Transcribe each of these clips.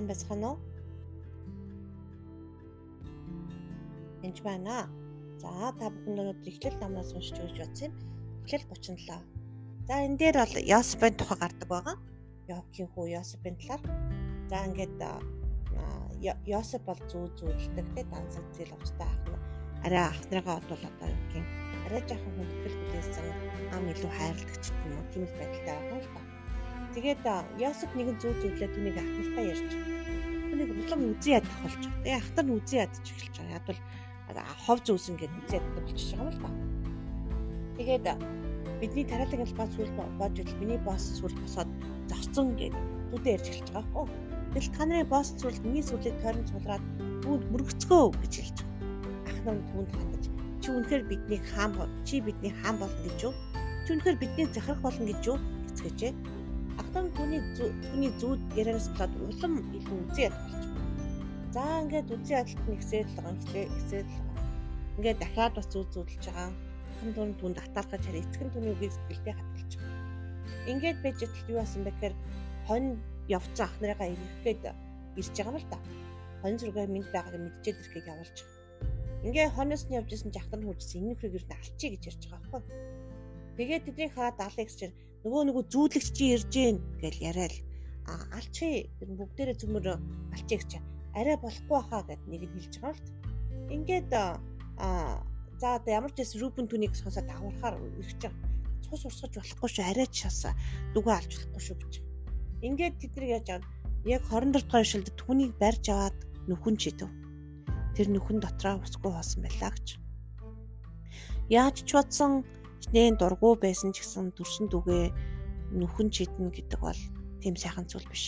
сайн байцгаана уу? Энд байна. За та бүхэн өнөөдөр эхлэл намнаас уншиж өгч бодсон юм. Эхлэл 37. За энэ дээр бол Йосепын тухай гардаг байгаа. Йокийн хүү Йосепын талаар. За ингээд Йосеп бол зүү зүүлдэг те дансаг зээл уцтай ах нь арай ах нарыгаа бодвол одоо юу гэх юм арай жоохон хүндэтгэл хүлээсэн ам илүү хайрладаг ч юм уу тийм л байдалтай байгаа юм л та. Тэгээд Йосеф нэгэн зүү зүүдлээ түүнийг ахнартаа ярьж. Түүнийг улам үзий ядах болж байгаа. Тэгээ ахтар нь үзий ядаж эхэлж байгаа. Яг бол хов зүүсэн гэдэг үзий яддаг болчихж байгаа юм л та. Тэгээд бидний тариалан албаа зүйл боож ил миний босс зүйл босоод зогцсон гэдэг түүдээ ярьж эхэлж байгаа хөө. Тэгэл та нарын босс зүйл миний сүлийг тойрон цулраад түүнд мөргөцгөө гэж хэлж байгаа. Ах нар түүнд хандаж чи үнэхээр биднийг хаан чи бидний хаан болно гэж юу? Чи үнэхээр бидний захирах болно гэж юу? гэцгээжээ Ахтан түүний түүний зүүд ярианаас болоод улам илүү үзий ядах байна. За ингээд үзий ядалт нь ихсээд л байгаа ихтэй ихсээд л байгаа. Ингээд дахиад бас зүүд зүүдэлж байгаа. Хан түн түн татаалгаж хараа эцгэн түүний үгийг сэтгэлдээ хатгалж байгаа. Ингээд байж итл юу басан бэ гэхээр хонь явцсан ах нарыгаа ирэх гээд ирж байгаа юм л да. Хонь зургаа мэд байгааг мэдчихэд ирэхийг явуулж байгаа. Ингээ хоноос нь явж исэн жахтар нь хуржсэн энэ нөхрийг нь алчий гэж ярьж байгаа байхгүй. Тэгээд тэдний хаа 70x чинь нөгөө нөгөө зүүдлэгч чи ирж гин гэж яриад а алчи бүгдээрээ цөмөр алчи гэж арай болохгүй хаа гэд нэг нь хэлж байгаа л ингээд а за одоо ямар ч гэсэн рупен түүнийг сонсоод давхархаар ирж байгаа цус урсгаж болохгүй шүү. Арай ч шас дүгөө алж болохгүй шүү гэж. Ингээд тэд нар яаж байгаа яг 24 дугаар шилдэд түүнийг барьж аваад нүхэн чидэв тэр нүхэн дотроо усгүй хоосон байлаа гэж. Яаж ч бодсон Чинээ дургу байсан ч гэсэн төрсөн дүгээ нүхэн чиднэ гэдэг бол тийм сайхан зүйл биш.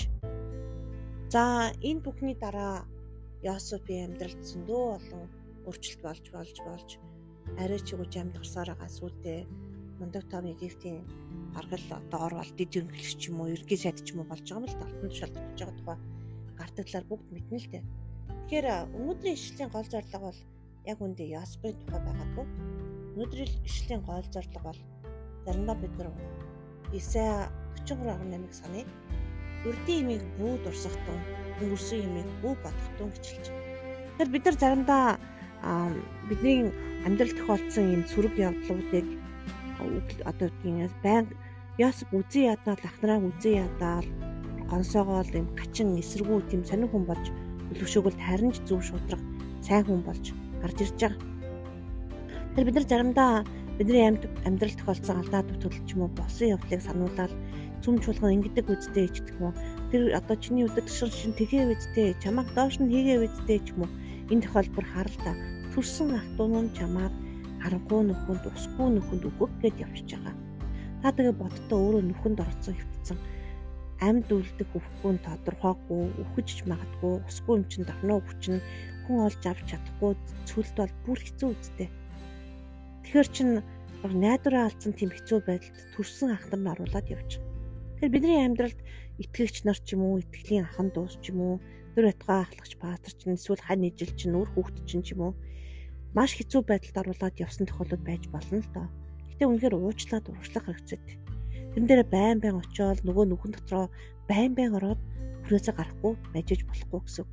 За энэ бүхний дараа Йосефийн амьдралд зөндөө олон өөрчлөлт болж болж болж арай ч үгүй амьдгарсаар байгаа сүултээ мундаг том Египтийн аргал одоо орвол дид өнгөлч ч юм уу ергий сайд ч юм уу болж байгаа юм л талтан тушаалд болж байгаа тухай гардаг талаар бүгд мэднэ л дээ. Тэгэхээр өнөөдрийн ишлэлийн гол зорилго бол яг үндэ Йосефийн тухай байгаагүй Өнөөдрийн ишлэлийн гол зорилго бол заримдаа бид нар Исая 43:8-ыг саная. Өрдийн имийг бүү дурсахтун, өнгөрсөн имийг бүү бодохтун байна. Тэгэхээр бид нар заримдаа бидний амьдрал тохиолдсон энэ сөрөг явдлуудыг одоо тийм баян Ясп үзий ядаад ахнараа үзий ядаад гонсоогоол юм гачин эсэргүү тийм сонир хүн болж төлөвшөөгөл харин ч зөв шудрах сайн хүн болж гарч ирж байгаа. Тэр бид нар заримдаа бидний амьд амьдрал тохиолдсон алдаа дутгал ч юм уу босон явдлыг сануулаад зүм чуулган ингэдэг үедээ ч гэх юм тэр одоо чиний өдөр тушаал шин тэгээ үедээ чамайг доош нь хийгээ үедээ ч юм уу. Энэ тохиолбор харалтаа төрсэн ах トゥ нь чамайг харахгүй нөхөнд усгүй нөхөнд өгөх гэж явчихж байгаа. Та тэгээ бодтоо өөрөө нөхөнд орцсон хөвтсөн. Амьд үлдэх өвхгүй тодорхойгүй өвхөж магадгүй усгүй юм чин давнаа өвчин хүн олж авч чадахгүй цөлд бол бүр хэцүү үстэй Тэгэхээр чин найдвараа алдсан тийм хэцүү байдалд төрсэн ах нар нь оруулаад байгаа. Тэгэхээр бидний амьдралд итгэгч нар ч юм уу, итгэлийн ахан дуус ч юм уу, дөр батгаа ахлагч пастор ч эсвэл хань ижил ч нүр хүүхэд ч юм уу маш хэцүү байдалд оруулаад явсан тохиолдол байж болно л доо. Гэтэ үнэхээр уучлаад урагшлах хэрэгцээтэй. Тэн дээр байн байн очиод нөгөө нүхэн дотроо байн байн ороод хүрээсээ гарахгүй байж болохгүй гэсэн.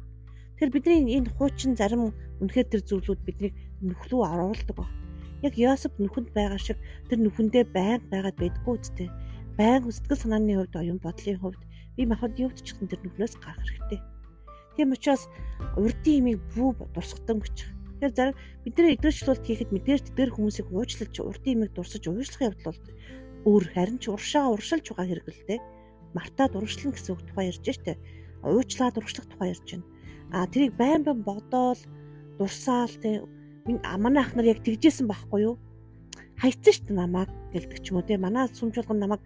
Тэр бидний энэ хуучин зарим үнэхээр тэр зүйлүүд биднийг нөхлөө оруулдаг ба яг Йосеп нүхэнд байгаа шиг тэр нүхэндээ байнга байгаад байдгүй үстэй. Байнга сэтгэл санааны хувьд оюун бодлын хувьд би махад ювдчихсан тэр нүхнээс гарах хэрэгтэй. Тийм учраас урдын имийг бүү дурсахтан гэж. Тэгэхээр зарим бид нар идэвхжүүлэлт хийхэд мэдээж тэр хүмүүсийг уучлалж урдын имийг дурсаж уушлах явдал бол өөр харин ч уршаа уршилж байгаа хэрэг л дээ. Мартаад урагшлан гэсэн үг тухай ярьж штэ. Уучлаад урагшлах тухай ярьж байна. А тэрийг байн байн бодоол дурсаал тэ манай ах нар яг тэгжсэн байхгүй юу? Хайцсан шүү дээ намайг гэлдэг ч юм уу те. Манай сүмжүүлгэн намайг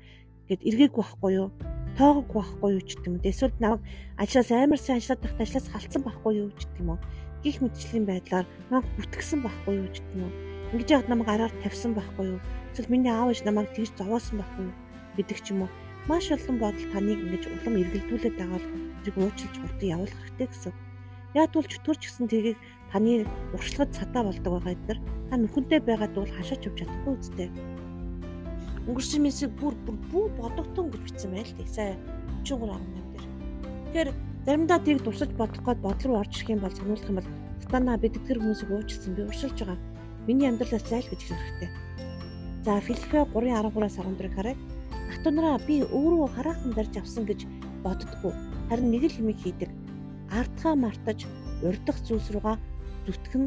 гэд эргээгүй байхгүй юу? Тоогоогүй байхгүй юу ч гэдэг юм. Эсвэл намайг ажлаас амар сайн ажиллаад байхдаа ажлаас халдсан байхгүй юу ч гэдэг юм уу? Гих мэтчлийн байдлаар намайг бүтгсэн байхгүй юу ч гэдэг юм уу? Ингэж яхад намайг араар тавьсан байхгүй юу? Эсвэл миний аав ээж намайг тэгж зовоосон байхгүй юу гэдэг ч юм уу? Маш олон бодол таныг ингэж улам эргэлдүүлээд байгаа бол зэрэг уучлж хурдан явуулах хэрэгтэй гэсэн. Яг бол чөтгөрч гисэн тэрийг таны уршлагад цатаа болдог байгаа эдгээр та нүхэнтэй байгаад бол хашаач явж чадахгүй үстэй. Өнгөрсөн мессеж бүр бүр бүү бодогтон гэж бичсэн байл тий. Сая 33 агнаа дээр. Тэгэхээр Заримдаа тийг дурсаж бодох гээд бодол руу орж ирэх юм бол сануулах юм бол сатана бид тэр хүмүүсийг уучлсан би уршилж байгаа. Миний амьдралаас зайл гэж хэлэх хэрэгтэй. За Филиппе 3:13-аас 14-ыг харъя. Ахтунараа би өөрөө хараахан барьж авсан гэж боддгоо. Харин нэг л хэмиг хийдэг. Ардхаа мартаж урдах зүйлс руугаа зүтгэн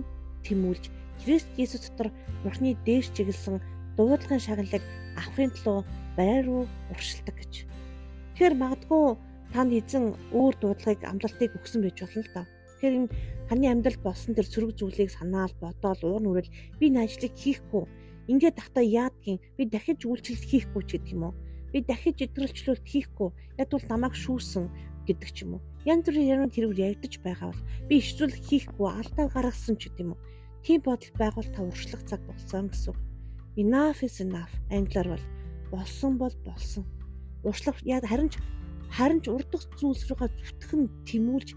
тэмүүлж Христ Есүс дотор Бурхны дээш чиглэсэн дуудлагын шагналыг авахын тулд байр руу уршилдаг гэж. Тэгэхээр магадгүй танд эзэн өөр дуудлагыг амлалтыг өгсөн байж болно л доо. Тэгэхээр энэ таны амьдралд болсон тэр сөрөг зүйлийг санаал бодоол уур нүрэл би энэ ажлыг хийхгүй. Ингээд тахта яадгийн? Би дахиж үйлчлэл хийхгүй ч гэдэг юм уу би дахиж идэвхжүүлэлт хийхгүй. Яг бол намайг шүүсэн гэдэг ч юм уу. Янз бүрийн яруу хэрэг яригдаж байгаа бол би ишцүүлэх хийхгүй алдаа гаргасан ч гэдэг юм уу. Тийм бодол байгуул та уршлах цаг болсон гэсэн enough is enough. Англиар бол болсон бол болсон. Уршлах яг харин ч харин ч урдах зүйлс рүүгээ зүтгэн тэмүүлж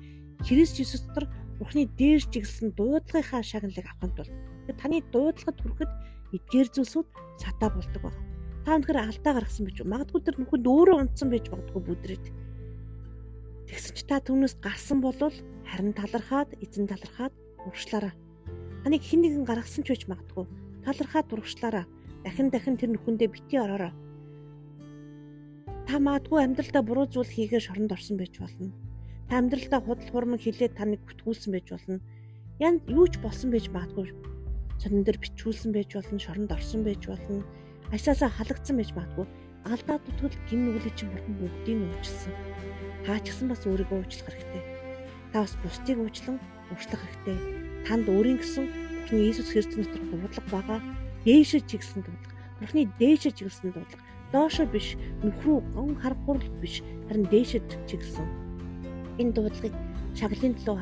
Христ Есүс дотор Бурхны дээр чиглэсэн дуудлагынхаа шагналыг авахын тулд таны дуудлагад хүрэхэд эдгээр зүйлсүүд сатаа болдог байна. Та өнөхөр алдаа гаргасан байж магадгүй тэр нүхэнд өөрөө унтсан байж магадгүй бүдрээд. Тэгсэн чи та түүнээс гарсан болвол харин талархаад эзэн талархаад урагшлаараа. Таныг хэн нэгэн гаргасан ч байж магадгүй. Талархаад урагшлаараа. Дахин дахин тэр нүхэндээ бити ороорой та магадгүй амьдралдаа буруу зүйл хийгээ шоронд орсон байж болно. Та амьдралдаа худал хуурмаг хилээд таныг бүтгүүлсэн байж болно. Ян юу ч болсон байж магадгүй. Сонин дээр бичүүлсэн байж болно, шоронд орсон байж болно. Ажлаасаа халагдсан байж магадгүй. Алдаа дутгал гин нүглээ чинь бурхан бүгдийг нь уучлсан. Та ч гэсэн бас өөрийгөө уучлах хэрэгтэй. Та бас бусдыг уучлан уучлах хэрэгтэй. Танд өөрийн гэсэн Бурхны Иесус Христос дотор дуудлага байгаа. Дээшээ чигсэн дуудлага. Бурхны дээшээ чиглэсэн дуудлага доошо биш нөхрөө гон харгуурл биш харин дээшэд чиглэсэн. Энэ дуудлагыг шаглалын төлөө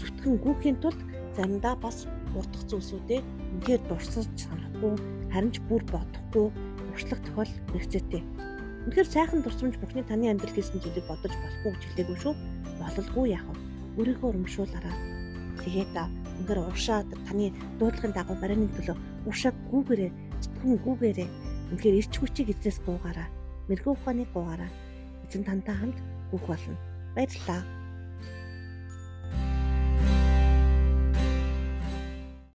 зүтгэн гүөхийн тулд заримдаа бас утах зүйлсүүдээ үнээр дурсаж санахгүй харин ч бүр бодохгүй уршлах тохиол хэрэгцээтэй. Үнэхээр сайхан дурсамж бүхний таны амьдрал хийсэн зүйлийг бодож болохгүй гэж хэлээгүй шүү. Бололгүй яах вэ? Өөрийгөө урамшуулаарай. Тэгээд үнэхээр уршаад таны дуудлагын дагуу барины төлөө уршаа гүүгээрээ зүтгэн гүүгээрээ Үнэхээр ирч хүчийг эзнээс гуугаараа. Мэрэгүү ухааныг гуугаараа. Эзэн тантай хамт бүх болно. Баярлалаа.